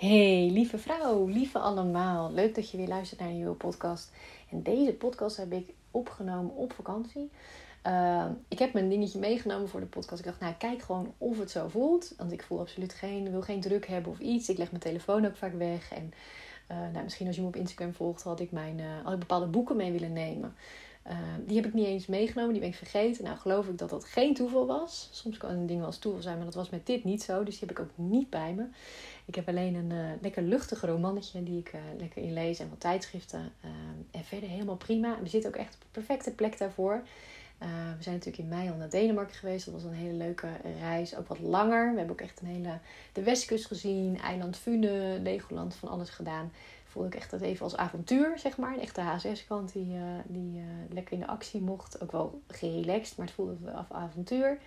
Hey, lieve vrouw, lieve allemaal. Leuk dat je weer luistert naar een nieuwe podcast. En deze podcast heb ik opgenomen op vakantie. Uh, ik heb mijn dingetje meegenomen voor de podcast. Ik dacht, nou, kijk gewoon of het zo voelt. Want ik voel absoluut geen, wil geen druk hebben of iets. Ik leg mijn telefoon ook vaak weg. En uh, nou, misschien als je me op Instagram volgt, had ik, mijn, uh, had ik bepaalde boeken mee willen nemen. Uh, die heb ik niet eens meegenomen, die ben ik vergeten. Nou, geloof ik dat dat geen toeval was. Soms kan een ding wel toeval zijn, maar dat was met dit niet zo. Dus die heb ik ook niet bij me. Ik heb alleen een uh, lekker luchtig romannetje die ik uh, lekker inlees en wat tijdschriften. en verder helemaal prima. We zitten ook echt op een perfecte plek daarvoor. we zijn natuurlijk in mei al naar Denemarken geweest. Dat was een hele leuke reis. Ook wat langer. We hebben ook echt een hele de westkust gezien. Eiland Fune, Legoland, van alles gedaan voelde ik echt dat even als avontuur, zeg maar. Echt de HSS-kant die, uh, die uh, lekker in de actie mocht. Ook wel gerelaxed, maar het voelde af avontuur.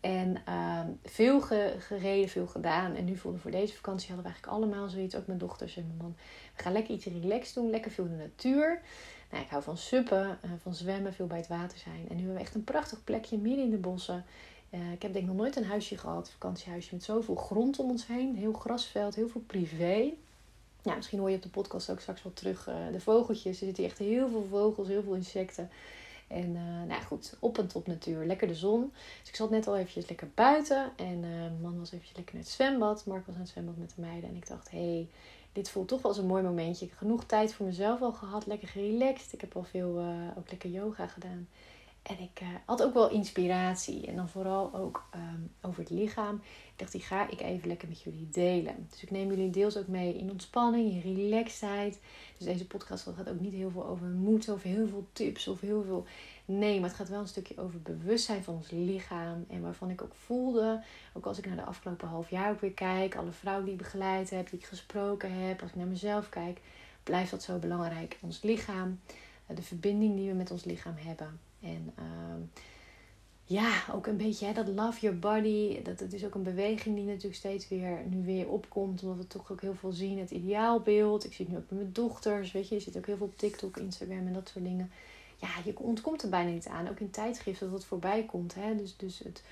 En uh, veel ge gereden, veel gedaan. En nu voelde voor deze vakantie hadden we eigenlijk allemaal zoiets. Ook mijn dochters en mijn man. We gaan lekker iets relaxed doen. Lekker veel in de natuur. Nou, ik hou van suppen, uh, van zwemmen, veel bij het water zijn. En nu hebben we echt een prachtig plekje midden in de bossen. ik heb denk ik nog nooit een huisje gehad, vakantiehuisje met zoveel grond om ons heen. Heel grasveld, heel veel privé ja, misschien hoor je op de podcast ook straks wel terug uh, de vogeltjes. Er zitten echt heel veel vogels, heel veel insecten. En uh, nou goed, op en top natuur. Lekker de zon. Dus ik zat net al eventjes lekker buiten. En uh, man was eventjes lekker naar het zwembad. Mark was aan het zwembad met de meiden. En ik dacht, hé, hey, dit voelt toch wel als een mooi momentje. Ik heb genoeg tijd voor mezelf al gehad. Lekker gerelaxed. Ik heb al veel, ook lekker yoga gedaan. En ik uh, had ook wel inspiratie. En dan vooral ook um, over het lichaam. Ik dacht, die ga ik even lekker met jullie delen. Dus ik neem jullie deels ook mee in ontspanning, in relaxedheid. Dus deze podcast gaat ook niet heel veel over moed, of heel veel tips of heel veel. Nee, maar het gaat wel een stukje over bewustzijn van ons lichaam. En waarvan ik ook voelde, ook als ik naar de afgelopen half jaar ook weer kijk, alle vrouwen die ik begeleid heb, die ik gesproken heb, als ik naar mezelf kijk, blijft dat zo belangrijk. Ons lichaam, de verbinding die we met ons lichaam hebben. En uh, ja, ook een beetje hè, dat love your body. Dat, dat is ook een beweging die natuurlijk steeds weer nu weer opkomt. Omdat we toch ook heel veel zien. Het ideaalbeeld. Ik zie het nu ook met mijn dochters. Weet je, je zit ook heel veel op TikTok, Instagram en dat soort dingen. Ja, je ontkomt er bijna niet aan. Ook in tijdschriften dat het voorbij komt. Hè? Dus, dus het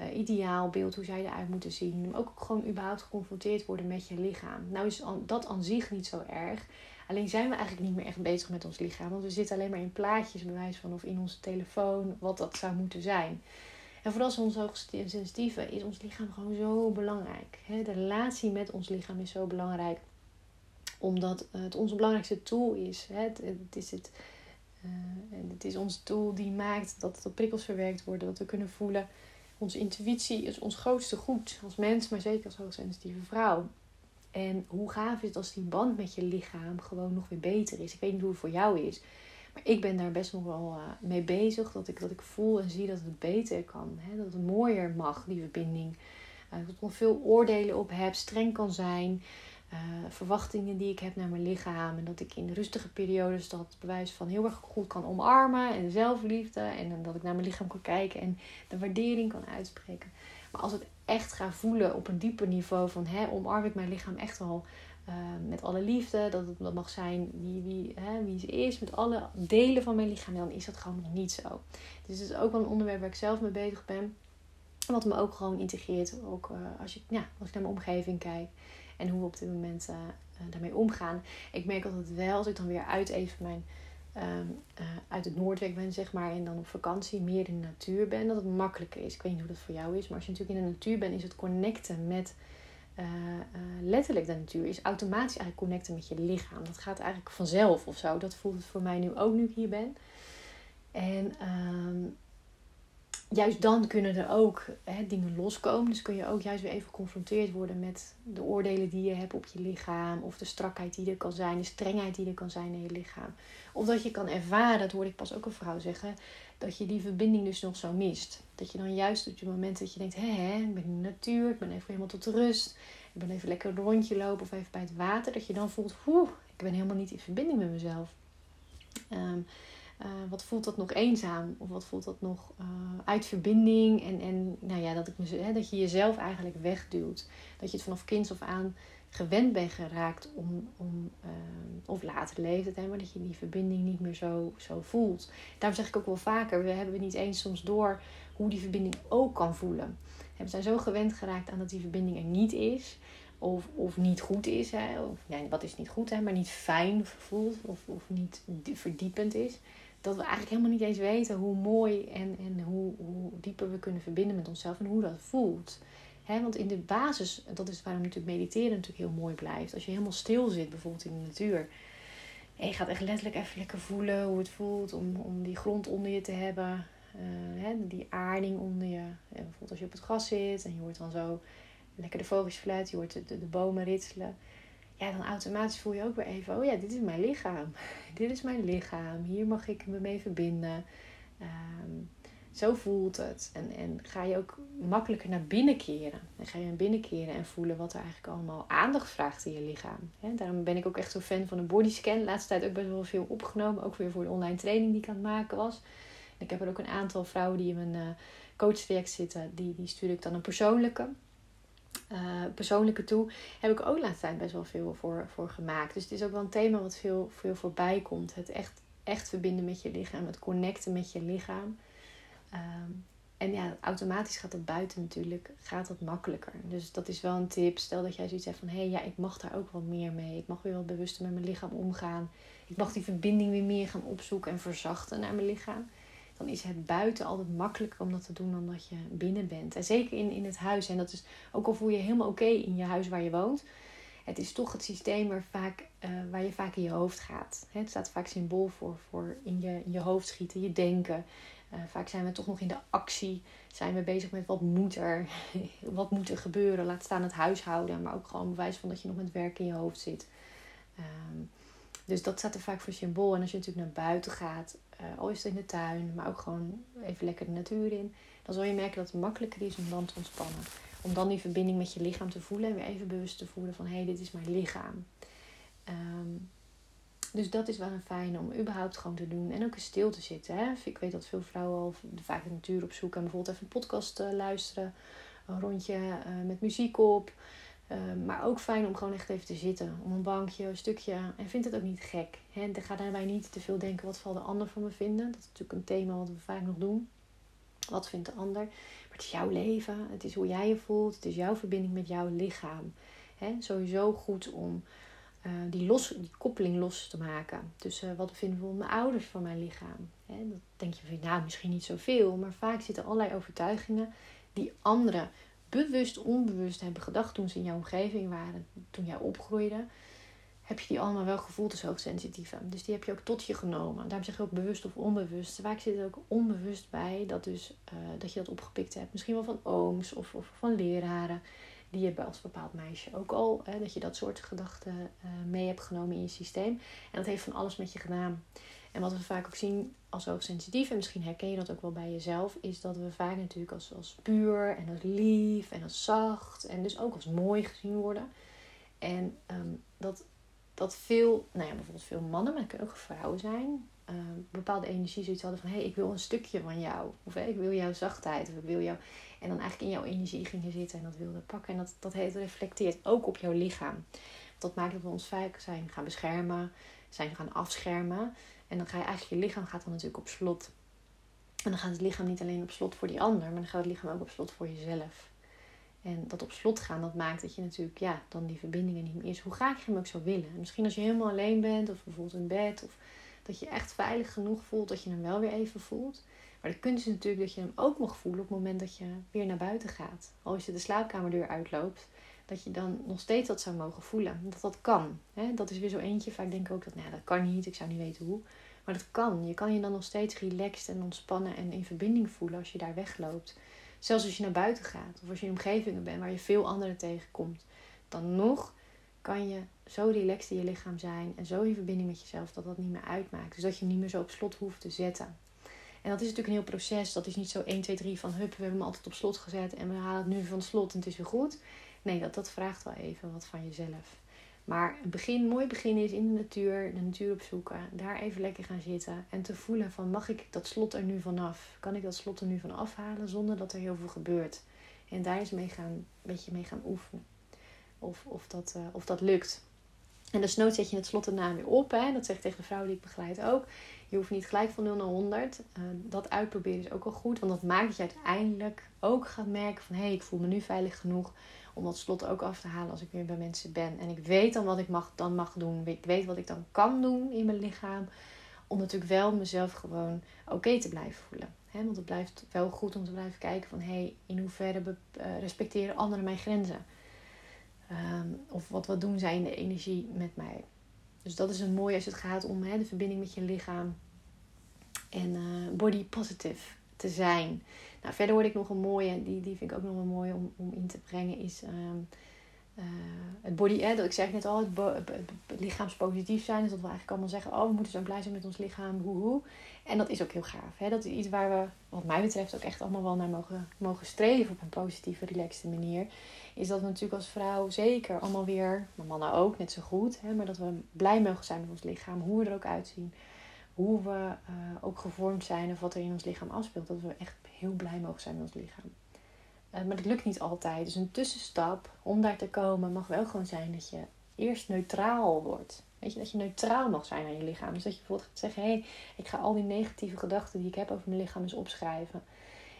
uh, ideaalbeeld, hoe zij eruit moeten zien. Maar ook gewoon überhaupt geconfronteerd worden met je lichaam. Nou is dat aan zich niet zo erg. Alleen zijn we eigenlijk niet meer echt bezig met ons lichaam. Want we zitten alleen maar in plaatjes, bewijs van of in onze telefoon, wat dat zou moeten zijn. En vooral als ons hoogsensitieve is ons lichaam gewoon zo belangrijk. De relatie met ons lichaam is zo belangrijk. Omdat het onze belangrijkste tool is. Het, is het, uh, het is ons tool die maakt dat de prikkels verwerkt worden. Dat we kunnen voelen. Onze intuïtie is ons grootste goed als mens, maar zeker als hoogsensitieve vrouw. En hoe gaaf is het als die band met je lichaam gewoon nog weer beter is. Ik weet niet hoe het voor jou is. Maar ik ben daar best nog wel uh, mee bezig. Dat ik, dat ik voel en zie dat het beter kan. Hè? Dat het mooier mag, die verbinding. Uh, dat ik nog veel oordelen op heb. Streng kan zijn. Uh, verwachtingen die ik heb naar mijn lichaam. En dat ik in rustige periodes dat bewijs van heel erg goed kan omarmen. En zelfliefde. En dat ik naar mijn lichaam kan kijken. En de waardering kan uitspreken. Maar als het echt ga voelen op een dieper niveau van hè, omarm ik mijn lichaam echt wel uh, met alle liefde. Dat het dat mag zijn wie, wie, hè, wie ze is, met alle delen van mijn lichaam. Dan is dat gewoon niet zo. Dus het is ook wel een onderwerp waar ik zelf mee bezig ben. Wat me ook gewoon integreert. Ook uh, als, je, ja, als ik naar mijn omgeving kijk. En hoe we op dit moment uh, daarmee omgaan. Ik merk altijd wel, als ik dan weer uit even mijn um, uh, uit het Noordwijk ben, zeg maar, en dan op vakantie meer in de natuur ben, dat het makkelijker is. Ik weet niet hoe dat voor jou is, maar als je natuurlijk in de natuur bent, is het connecten met uh, uh, letterlijk de natuur, is automatisch eigenlijk connecten met je lichaam. Dat gaat eigenlijk vanzelf of zo. Dat voelt het voor mij nu ook nu ik hier ben. En um, juist dan kunnen er ook hè, dingen loskomen. Dus kun je ook juist weer even geconfronteerd worden met de oordelen die je hebt op je lichaam. Of de strakheid die er kan zijn, de strengheid die er kan zijn in je lichaam. Of dat je kan ervaren, dat hoorde ik pas ook een vrouw zeggen, dat je die verbinding dus nog zo mist. Dat je dan juist op je moment dat je denkt, hé ik ben in de natuur, ik ben even helemaal tot rust. Ik ben even lekker een rondje lopen of even bij het water. Dat je dan voelt, oeh, ik ben helemaal niet in verbinding met mezelf. Um, uh, wat voelt dat nog eenzaam? Of wat voelt dat nog uh, uit verbinding? En, en nou ja, dat, ik me, hè, dat je jezelf eigenlijk wegduwt. Dat je het vanaf kinds of aan gewend bent geraakt om, om uh, of later leeftijd, hè, maar dat je die verbinding niet meer zo, zo voelt. Daarom zeg ik ook wel vaker, we hebben niet eens soms door hoe die verbinding ook kan voelen. We zijn zo gewend geraakt aan dat die verbinding er niet is. of, of niet goed is. Hè? Of, nee, wat is niet goed, hè? maar niet fijn voelt of, of niet verdiepend is. Dat we eigenlijk helemaal niet eens weten hoe mooi en, en hoe, hoe dieper we kunnen verbinden met onszelf en hoe dat voelt. He, want in de basis, dat is waarom natuurlijk mediteren natuurlijk heel mooi blijft. Als je helemaal stil zit, bijvoorbeeld in de natuur. En je gaat echt letterlijk even lekker voelen hoe het voelt om, om die grond onder je te hebben. Uh, die aarding onder je. Bijvoorbeeld als je op het gras zit en je hoort dan zo lekker de vogels fluiten, je hoort de, de, de, bomen ritselen. Ja, dan automatisch voel je ook weer even, oh ja, dit is mijn lichaam. dit is mijn lichaam. Hier mag ik me mee verbinden. Um, zo voelt het. En, en ga je ook makkelijker naar binnen keren. En ga je naar binnen keren en voelen wat er eigenlijk allemaal aandacht vraagt in je lichaam. daarom ben ik ook echt zo fan van een bodyscan. De laatste tijd ook best wel veel opgenomen. Ook weer voor de online training die ik aan het maken was. Ik heb er ook een aantal vrouwen die in mijn uh, zitten. Die, die stuur ik dan een persoonlijke. Uh, persoonlijke toe. Heb ik ook de laatste tijd best wel veel voor, voor gemaakt. Dus het is ook wel een thema wat veel, veel voorbij komt. Het echt, echt verbinden met je lichaam. Het connecten met je lichaam. Ehm, en ja, automatisch gaat dat buiten natuurlijk gaat dat makkelijker. Dus dat is wel een tip. Stel dat jij zoiets hebt van hé, hey, ja, ik mag daar ook wat meer mee. Ik mag weer wat bewuster met mijn lichaam omgaan. Ik mag die verbinding weer meer gaan opzoeken en verzachten naar mijn lichaam. Is het buiten altijd makkelijker om dat te doen dan dat je binnen bent. En zeker in, in het huis. En dat is ook al voel je helemaal oké in je huis waar je woont. Het is toch het systeem waar, vaak, uh, waar je vaak in je hoofd gaat. Het staat vaak symbool voor, voor in, je, je hoofd schieten, je denken. Uh, vaak zijn we toch nog in de actie. Zijn we bezig met wat moet er, wat moet er gebeuren. Laat staan het huishouden. Maar ook gewoon bewijs van dat je nog met werk in je hoofd zit. Um, dus dat staat er vaak voor symbool. En als je natuurlijk naar buiten gaat. Uh, al is in de tuin. Maar ook gewoon even lekker de natuur in. Dan zul je merken dat het makkelijker is om dan te ontspannen. Om dan die verbinding met je lichaam te voelen. En weer even bewust te voelen van hé, hey, dit is mijn lichaam. Um, dus dat is wel een fijne om überhaupt gewoon te doen. En ook eens stil te zitten. Hè? Ik weet dat veel vrouwen al vaak de natuur opzoeken. En bijvoorbeeld even een podcast uh, luisteren. Een rondje uh, met muziek op. Uh, maar ook fijn om gewoon echt even te zitten. Om een bankje, een stukje. En vind het ook niet gek. Hè? Ga daarbij niet te veel denken wat zal de ander van me vinden. Dat is natuurlijk een thema wat we vaak nog doen. Wat vindt de ander? Maar het is jouw leven. Het is hoe jij je voelt. Het is jouw verbinding met jouw lichaam. Hè? Sowieso goed om uh, die, los, die koppeling los te maken. Tussen uh, wat vinden we mijn ouders van mijn lichaam. Hè? Dat denk je van, nou, misschien niet zoveel. Maar vaak zitten allerlei overtuigingen die anderen bewust, onbewust hebben gedacht toen ze in jouw omgeving waren. Toen jij opgroeide. Heb je die allemaal wel gevoeld als hoogsensitieve. Dus die heb je ook tot je genomen. Daarom zeg je ook bewust of onbewust. Vaak zit er ook onbewust bij dat, dus, uh, dat je dat opgepikt hebt. Misschien wel van ooms of, of van leraren die je als bepaald meisje ook al, hè, dat je dat soort gedachten uh, mee hebt genomen in je systeem. En dat heeft van alles met je gedaan. En wat we vaak ook zien als hoogsensitief, en misschien herken je dat ook wel bij jezelf, is dat we vaak natuurlijk als, als puur en als lief en als zacht en dus ook als mooi gezien worden. En um, dat, dat veel, nou ja, bijvoorbeeld veel mannen, maar het kunnen ook vrouwen zijn, uh, bepaalde energie zoiets hadden van hé, hey, ik wil een stukje van jou. Of hey, ik wil jouw zachtheid. Of ik wil jou. En dan eigenlijk in jouw energie gingen zitten en dat wilde pakken. En dat, dat reflecteert ook op jouw lichaam. Dat maakt dat we ons vaak zijn gaan beschermen, zijn gaan afschermen. En dan ga je eigenlijk, je lichaam gaat dan natuurlijk op slot. En dan gaat het lichaam niet alleen op slot voor die ander, maar dan gaat het lichaam ook op slot voor jezelf. En dat op slot gaan, dat maakt dat je natuurlijk, ja, dan die verbindingen niet meer is. Hoe graag je hem ook zou willen. Misschien als je helemaal alleen bent, of bijvoorbeeld in bed, of dat je echt veilig genoeg voelt, dat je hem wel weer even voelt. Maar de kunst is natuurlijk dat je hem ook mag voelen op het moment dat je weer naar buiten gaat. Als je de slaapkamerdeur uitloopt, dat je dan nog steeds dat zou mogen voelen. Dat dat kan. Dat is weer zo eentje. Vaak denk ik ook dat, nou, dat kan niet, ik zou niet weten hoe. Maar dat kan. Je kan je dan nog steeds relaxed en ontspannen en in verbinding voelen als je daar wegloopt. Zelfs als je naar buiten gaat of als je in omgevingen bent waar je veel anderen tegenkomt. Dan nog kan je zo relaxed in je lichaam zijn en zo in verbinding met jezelf dat dat niet meer uitmaakt. Dus dat je niet meer zo op slot hoeft te zetten. En dat is natuurlijk een heel proces. Dat is niet zo 1, 2, 3 van hup, we hebben hem altijd op slot gezet en we halen het nu van het slot en het is weer goed. Nee, dat, dat vraagt wel even wat van jezelf. Maar een begin, mooi begin is in de natuur, de natuur opzoeken, daar even lekker gaan zitten en te voelen van mag ik dat slot er nu vanaf? Kan ik dat slot er nu van afhalen zonder dat er heel veel gebeurt? En daar eens mee gaan, een beetje mee gaan oefenen. Of, of, dat, uh, of dat lukt. En nooit zet je het slot erna weer op. Hè? Dat zeg ik tegen de vrouw die ik begeleid ook. Je hoeft niet gelijk van 0 naar 100. Uh, eh, dat uitproberen is ook al goed. Want dat maakt dat je uiteindelijk ook gaat merken van... hé, hey, ik voel me nu veilig genoeg om dat slot ook af te halen als ik weer bij mensen ben. En ik weet dan wat ik mag, dan mag doen. Ik weet wat ik dan kan doen in mijn lichaam. Om natuurlijk wel mezelf gewoon oké te blijven voelen. Want het blijft wel goed om te blijven kijken van... hé, hey, in hoeverre uh, respecteren anderen mijn grenzen? Um, of wat, wat doen zij in de energie met mij? Dus dat is een mooi als het gaat om de verbinding met je lichaam. En uh, body positive te zijn. Nou, verder word ik nog een mooie, die, die vind ik ook nog wel mooi om, om in te brengen, is um, uh, het body. Eh, ik zeg net al, het, lichaamspositief zijn. Dus dat we eigenlijk allemaal zeggen, oh, we moeten zo blij zijn met ons lichaam, hoe En dat is ook heel gaaf. Hè? Dat is iets waar we, wat mij betreft, ook echt allemaal wel naar mogen, mogen streven op een positieve, relaxte manier. Is dat we natuurlijk als vrouw zeker allemaal weer, maar mannen ook, net zo goed. Hè? Maar dat we blij mogen zijn met ons lichaam, hoe we er ook uitzien hoe we uh, ook gevormd zijn of wat er in ons lichaam afspeelt. Dat we echt heel blij mogen zijn met ons lichaam. Uh, maar dat lukt niet altijd. Dus een tussenstap om daar te komen mag wel gewoon zijn dat je eerst neutraal wordt. Weet je, dat je neutraal mag zijn aan je lichaam. Dus dat je bijvoorbeeld gaat zeggen: hé, hey, ik ga al die negatieve gedachten die ik heb over mijn lichaam eens opschrijven.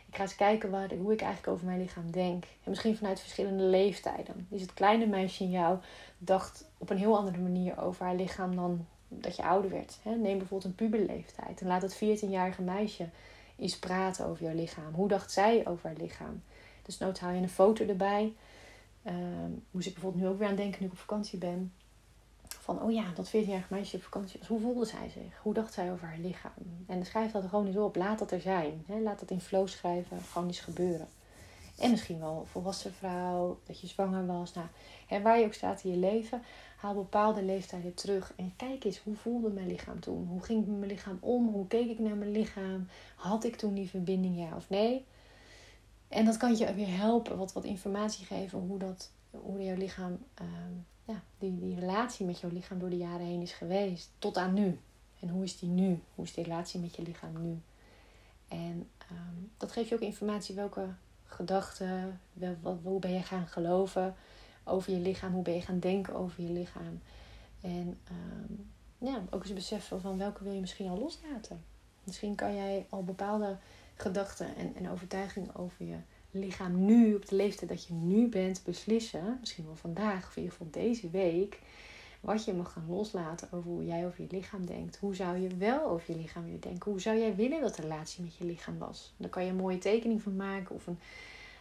Ik ga eens kijken waar, hoe ik eigenlijk over mijn lichaam denk. En misschien vanuit verschillende leeftijden. Dus het kleine meisje in jou dacht op een heel andere manier over haar lichaam dan dat je ouder werd. Neem bijvoorbeeld een puberleeftijd. En laat het 14-jarige meisje eens praten over jouw lichaam. Hoe dacht zij over haar lichaam? Dus nooit haal je een foto erbij. Um, moest ik bijvoorbeeld nu ook weer aan denken nu ik op vakantie ben. Van, oh ja, dat 14-jarige meisje op vakantie was. Hoe voelde zij zich? Hoe dacht zij over haar lichaam? En schrijf dat gewoon eens op. Laat dat er zijn. Laat dat in flow schrijven. Gewoon eens gebeuren. En misschien wel volwassen vrouw, dat je zwanger was. Nou, hè, waar je ook staat in je leven, haal bepaalde leeftijden terug. En kijk eens, hoe voelde mijn lichaam toen? Hoe ging mijn lichaam om? Hoe keek ik naar mijn lichaam? Had ik toen die verbinding, ja of nee? En dat kan je weer helpen, wat, wat informatie geven hoe, dat, hoe jouw lichaam, ehm, ja, die, die relatie met jouw lichaam door de jaren heen is geweest. Tot aan nu. En hoe is die nu? Hoe is die relatie met je lichaam nu? En ehm, dat geeft je ook informatie welke gedachten, hoe ben je gaan geloven over je lichaam, hoe ben je gaan denken over je lichaam. En um, ja, ook eens beseffen van welke wil je misschien al loslaten. Misschien kan jij al bepaalde gedachten en, en overtuigingen over je lichaam nu, op de leeftijd dat je nu bent, beslissen. Misschien wel vandaag of in ieder geval deze week. Wat je mag gaan loslaten over hoe jij over je lichaam denkt. Hoe zou je wel over je lichaam willen denken? Hoe zou jij willen dat de relatie met je lichaam was? Daar kan je een mooie tekening van maken of een,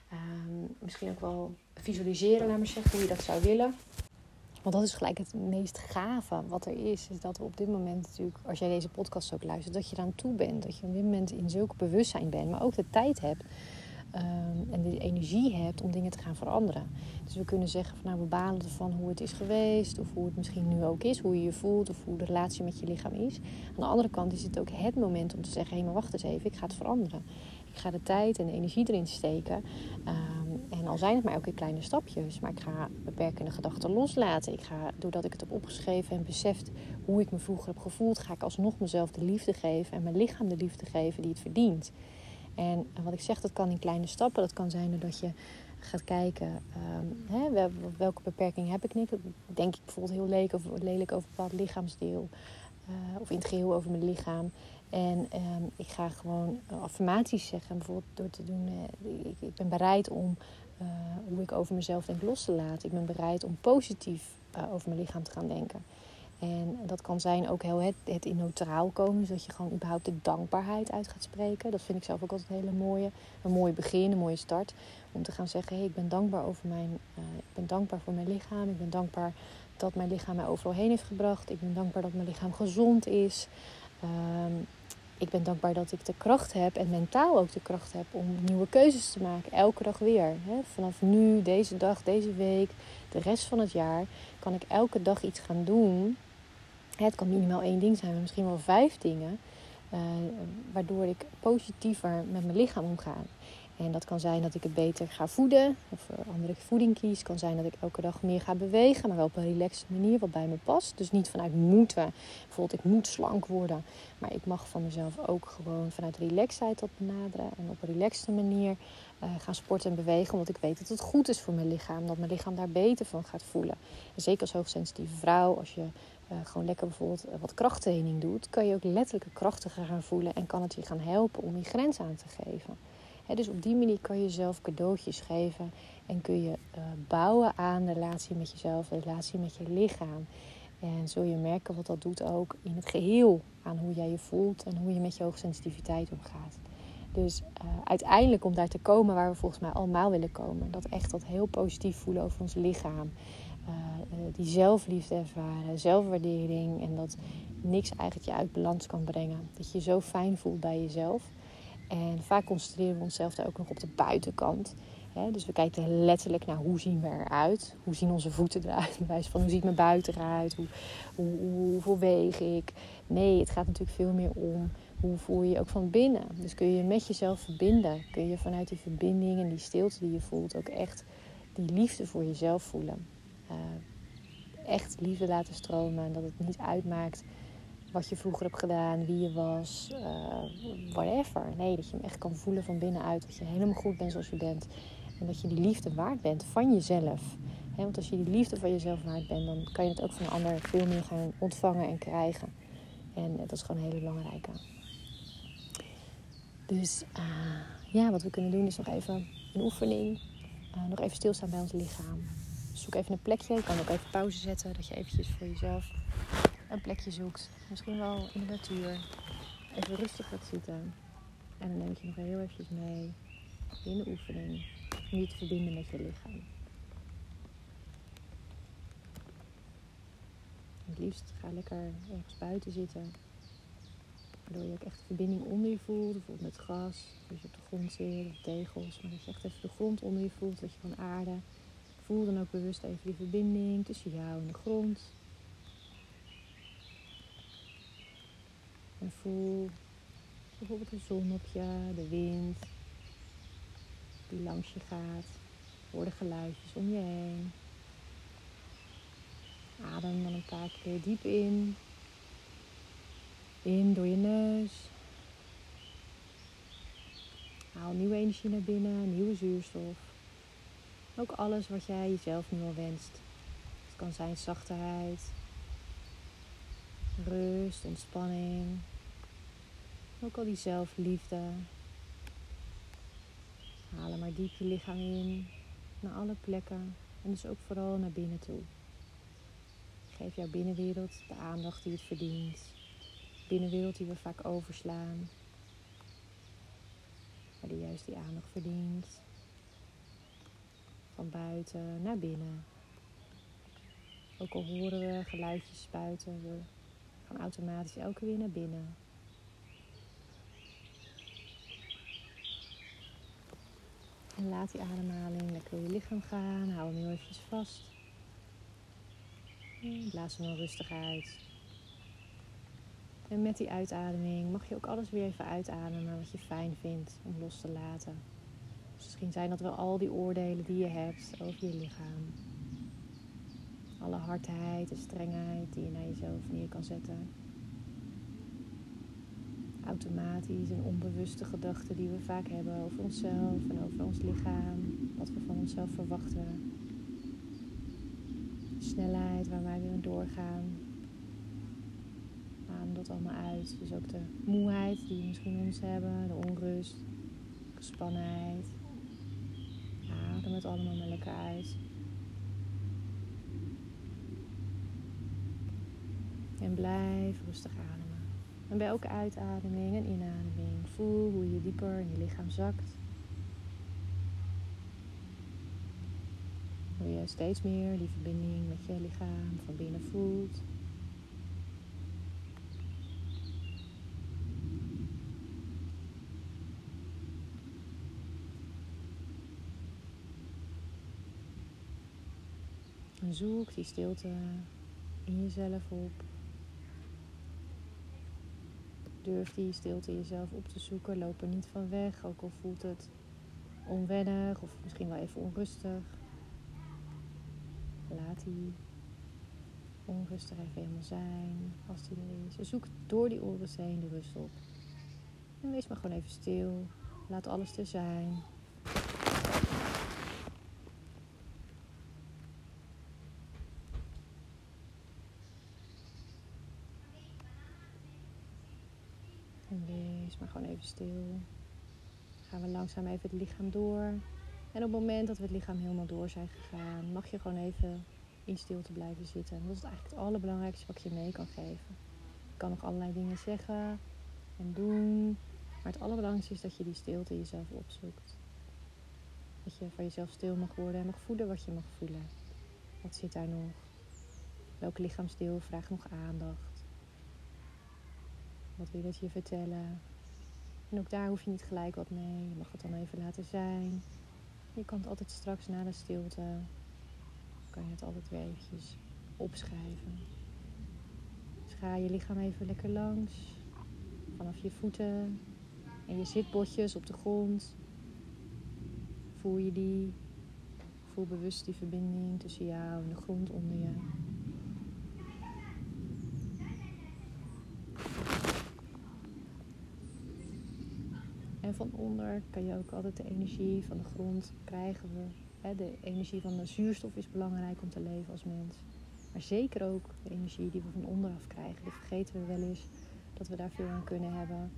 ehm, misschien ook wel visualiseren, laat maar zeggen, hoe je dat zou willen. Want dat is gelijk het meest gave wat er is. Is dat we op dit moment natuurlijk, als jij deze podcast ook luistert, dat je eraan toe bent. Dat je op dit moment in zulk bewustzijn bent, maar ook de tijd hebt. Ehm, en de energie hebt om dingen te gaan veranderen. Dus we kunnen zeggen van nou we balen ervan hoe het is geweest, of hoe het misschien nu ook is, hoe je je voelt, of hoe de relatie met je lichaam is. Aan de andere kant is het ook het moment om te zeggen: hé, maar wacht eens even, ik ga het veranderen. Ik ga de tijd en de energie erin steken. Ehm, en al zijn het maar elke kleine stapjes, maar ik ga beperkende gedachten loslaten. Ik ga, doordat ik het heb opgeschreven en beseft hoe ik me vroeger heb gevoeld, ga ik alsnog mezelf de liefde geven en mijn lichaam de liefde geven die het verdient. En wat ik zeg, dat kan in kleine stappen. Dat kan zijn dat je gaat kijken, um, hè, welke beperking heb ik niet. Denk ik bijvoorbeeld heel lelijk over, lelijk over een bepaald lichaamsdeel. Uh, of in het geheel over mijn lichaam. En um, ik ga gewoon affirmaties zeggen. Bijvoorbeeld door te doen, uh, ik, ik, ben bereid om hoe ik over mezelf denk los te laten. Ik ben bereid om positief over mijn lichaam te gaan denken. En dat kan zijn ook heel het, het in neutraal komen, zodat je gewoon überhaupt de dankbaarheid uit gaat spreken. Dat vind ik zelf ook altijd een hele mooie. Een mooi begin, een mooie start. Om te gaan zeggen, hey, ik ben dankbaar over mijn, uh, ik ben dankbaar voor mijn lichaam. Ik ben dankbaar dat mijn lichaam mij overal heen heeft gebracht. Ik ben dankbaar dat mijn lichaam gezond is. Um, ik ben dankbaar dat ik de kracht heb en mentaal ook de kracht heb om nieuwe keuzes te maken. Elke dag weer. Hè? Vanaf nu, deze dag, deze week, de rest van het jaar kan ik elke dag iets gaan doen het kan minimaal één ding zijn, maar misschien wel vijf dingen. Uh, waardoor ik positiever met mijn lichaam omga. En dat kan zijn dat ik het beter ga voeden, of andere voeding kies. Het kan zijn dat ik elke dag meer ga bewegen, maar wel op een relaxte manier wat bij me past. Dus niet vanuit moeten. Bijvoorbeeld, ik moet slank worden. Maar ik mag van mezelf ook gewoon vanuit relaxedheid dat benaderen. En op een relaxte manier uh, gaan sporten en bewegen. Omdat ik weet dat het goed is voor mijn lichaam. Dat mijn lichaam daar beter van gaat voelen. En zeker als hoogsensitieve vrouw, als je uh, gewoon lekker bijvoorbeeld eh, wat krachttraining doet, kan je ook letterlijk krachtiger gaan voelen en kan het je gaan helpen om je grens aan te geven. dus op die manier kan je jezelf cadeautjes geven en kun je uh, bouwen aan de relatie met jezelf, de relatie met je lichaam. En zul je merken wat dat doet ook in het geheel aan hoe jij je voelt en hoe je met je hoogsensitiviteit omgaat. Dus uiteindelijk om daar te komen waar we volgens mij allemaal willen komen. Dat echt dat heel positief voelen over ons lichaam. Uh, die zelfliefde ervaren, zelfwaardering. En dat niks eigenlijk je uit balans kan brengen. Dat je je zo fijn voelt bij jezelf. En vaak concentreren we onszelf daar ook nog op de buitenkant. dus we kijken letterlijk naar hoe zien we eruit. Hoe zien onze voeten eruit? Van hoe ziet mijn buiten eruit? Hoe, hoe, hoeveel ik? Nee, het gaat natuurlijk veel meer om hoe voel je je ook van binnen. Dus kun je met jezelf verbinden. Kun je vanuit die verbinding en die stilte die je voelt ook echt die liefde voor jezelf voelen. Uh, echt liefde laten stromen. En dat het niet uitmaakt wat je vroeger hebt gedaan, wie je was, uh, whatever. Nee, dat je hem echt kan voelen van binnenuit. Dat je helemaal goed bent zoals je bent. En dat je die liefde waard bent van jezelf. Want als je die liefde van jezelf waard bent, dan kan je het ook van een ander veel meer gaan ontvangen en krijgen. En dat is gewoon een hele belangrijke. Dus uh, ja, wat we kunnen doen is nog even een oefening. Nog even stilstaan bij ons lichaam. Zoek even een plekje. Je kan ook even pauze zetten. Dat je eventjes voor jezelf een plekje zoekt. Misschien wel in de natuur. Even rustig gaat zitten. En dan neem je nog heel eventjes mee in de oefening. Om je te verbinden met je lichaam. Het liefst ga lekker ergens buiten zitten. Waardoor je ook echt de verbinding onder je voelt. Bijvoorbeeld met gras. Dus je op de grond zit, of tegels. Maar dat je echt even de grond onder je voelt. Dat je van aarde. Voel dan ook bewust even die verbinding tussen jou en de grond. En voel bijvoorbeeld de zon op je, de wind die langs je gaat. Hoor de geluidjes om je heen. Adem dan een paar keer diep in. In door je neus. Haal nieuwe energie naar binnen, nieuwe zuurstof. Ook alles wat jij jezelf nu al wenst. Het kan zijn zachtheid, rust, ontspanning. Ook al die zelfliefde. Haal maar diep je lichaam in, naar alle plekken en dus ook vooral naar binnen toe. Geef jouw binnenwereld de aandacht die het verdient binnenwereld die we vaak overslaan. Maar die juist die aandacht verdient. Van buiten naar binnen. Ook al horen we geluidjes buiten, we gaan automatisch elke weer naar binnen. En laat die ademhaling lekker door je lichaam gaan. Hou hem heel eventjes vast. Blaas hem wel rustig uit. En met die uitademing mag je ook alles weer even uitademen wat je fijn vindt om los te laten. Misschien zijn dat wel al die oordelen die je hebt over je lichaam. Alle hardheid en strengheid die je naar jezelf neer kan zetten. Automatisch en onbewuste gedachten die we vaak hebben over onszelf en over ons lichaam. Wat we van onszelf verwachten. De snelheid waar wij weer doorgaan dat allemaal uit. Dus ook de moeheid die we misschien ons hebben, de onrust, de gespanheid. Adem het allemaal lekker uit. En blijf rustig ademen. En bij elke uitademing en inademing voel hoe je dieper in je lichaam zakt. Hoe je steeds meer die verbinding met je lichaam van binnen voelt. En zoek die stilte in jezelf op. Durf die stilte jezelf op te zoeken. Loop er niet van weg, ook al voelt het onwennig of misschien wel even onrustig. Laat die onrustig even helemaal zijn als die er is. zoek door die onrust heen de rust op. En wees maar gewoon even stil. Laat alles er zijn. En wees maar gewoon even stil. gaan we langzaam even het lichaam door. En op het moment dat we het lichaam helemaal door zijn gegaan, mag je gewoon even in stilte blijven zitten. En dat is eigenlijk het allerbelangrijkste wat ik je mee kan geven. Je kan nog allerlei dingen zeggen en doen. Maar het allerbelangrijkste is dat je die stilte jezelf opzoekt. Dat je van jezelf stil mag worden en mag voelen wat je mag voelen. Wat zit daar nog? Welk lichaamsdeel vraagt nog aandacht? Wat wil het je vertellen? En ook daar hoef je niet gelijk wat mee. Je mag het dan even laten zijn. Je kan het altijd straks na de stilte, kan je het altijd weer eventjes opschrijven. Dus ga je lichaam even lekker langs. Vanaf je voeten en je zitbotjes op de grond. Voel je die. Voel bewust die verbinding tussen jou en de grond onder je. En van onder kan je ook altijd de energie van de grond krijgen. We, de energie van de zuurstof is belangrijk om te leven als mens. Maar zeker ook de energie die we van onderaf krijgen. Die vergeten we wel eens dat we daar veel aan kunnen hebben.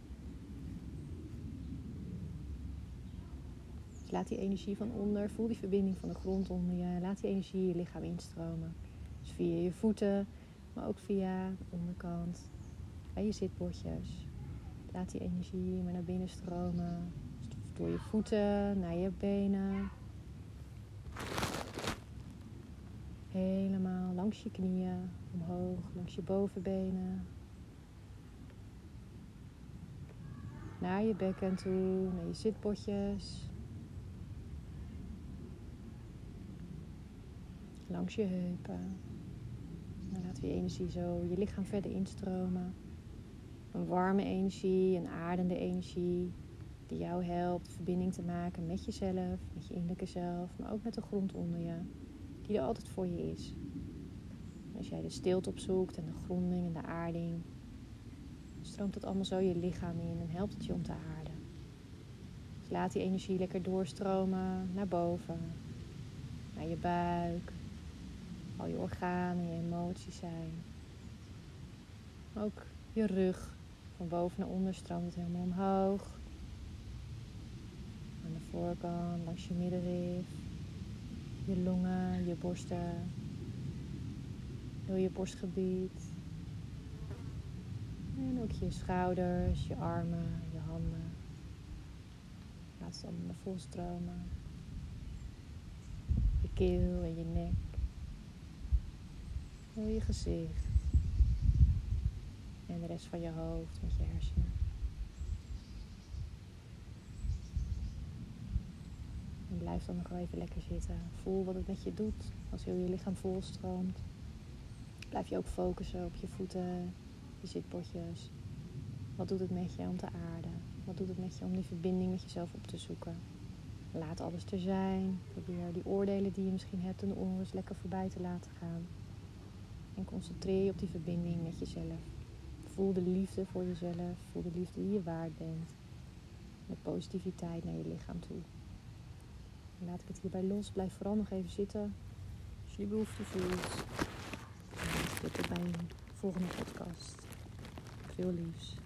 Dus laat die energie van onder, voel die verbinding van de grond onder je. Laat die energie je lichaam instromen. Dus via je voeten, maar ook via de onderkant, bij je zitbordjes. Laat die energie maar naar binnen stromen. Door je voeten, naar je benen. Helemaal langs je knieën, omhoog, langs je bovenbenen. Naar je bekken toe, naar je zitbotjes. Langs je heupen. Dan laten we je energie zo je lichaam verder instromen. Een warme energie, een aardende energie die jou helpt verbinding te maken met jezelf, met je innerlijke zelf, maar ook met de grond onder je, die er altijd voor je is. als jij de stilte opzoekt en de gronding en de aarding, stroomt dat allemaal zo je lichaam in en helpt het je om te aarden. Dus laat die energie lekker doorstromen naar boven, naar je buik, al je organen, je emoties zijn. Ook je rug, van boven naar onder stroomt helemaal omhoog. Aan de voorkant, langs je middenrif. Je longen, je borsten. Heel je borstgebied. En ook je schouders, je armen, je handen. Laat het allemaal naar vol stromen. Je keel en je nek. Heel je gezicht. En de rest van je hoofd met je hersenen. En blijf dan nog even lekker zitten. Voel wat het met je doet als heel je lichaam volstroomt. Blijf je ook focussen op je voeten, je zitbotjes. Wat doet het met je om te aarden? Wat doet het met je om die verbinding met jezelf op te zoeken? Laat alles er zijn. Probeer die oordelen die je misschien hebt en de onrust lekker voorbij te laten gaan. En concentreer je op die verbinding met jezelf. Voel de liefde voor jezelf. Voel de liefde die je waard bent. Met positiviteit naar je lichaam toe. Laat ik het hierbij los. Blijf vooral nog even zitten. Als je die behoefte voelt. En tot bij een volgende podcast. Veel liefs.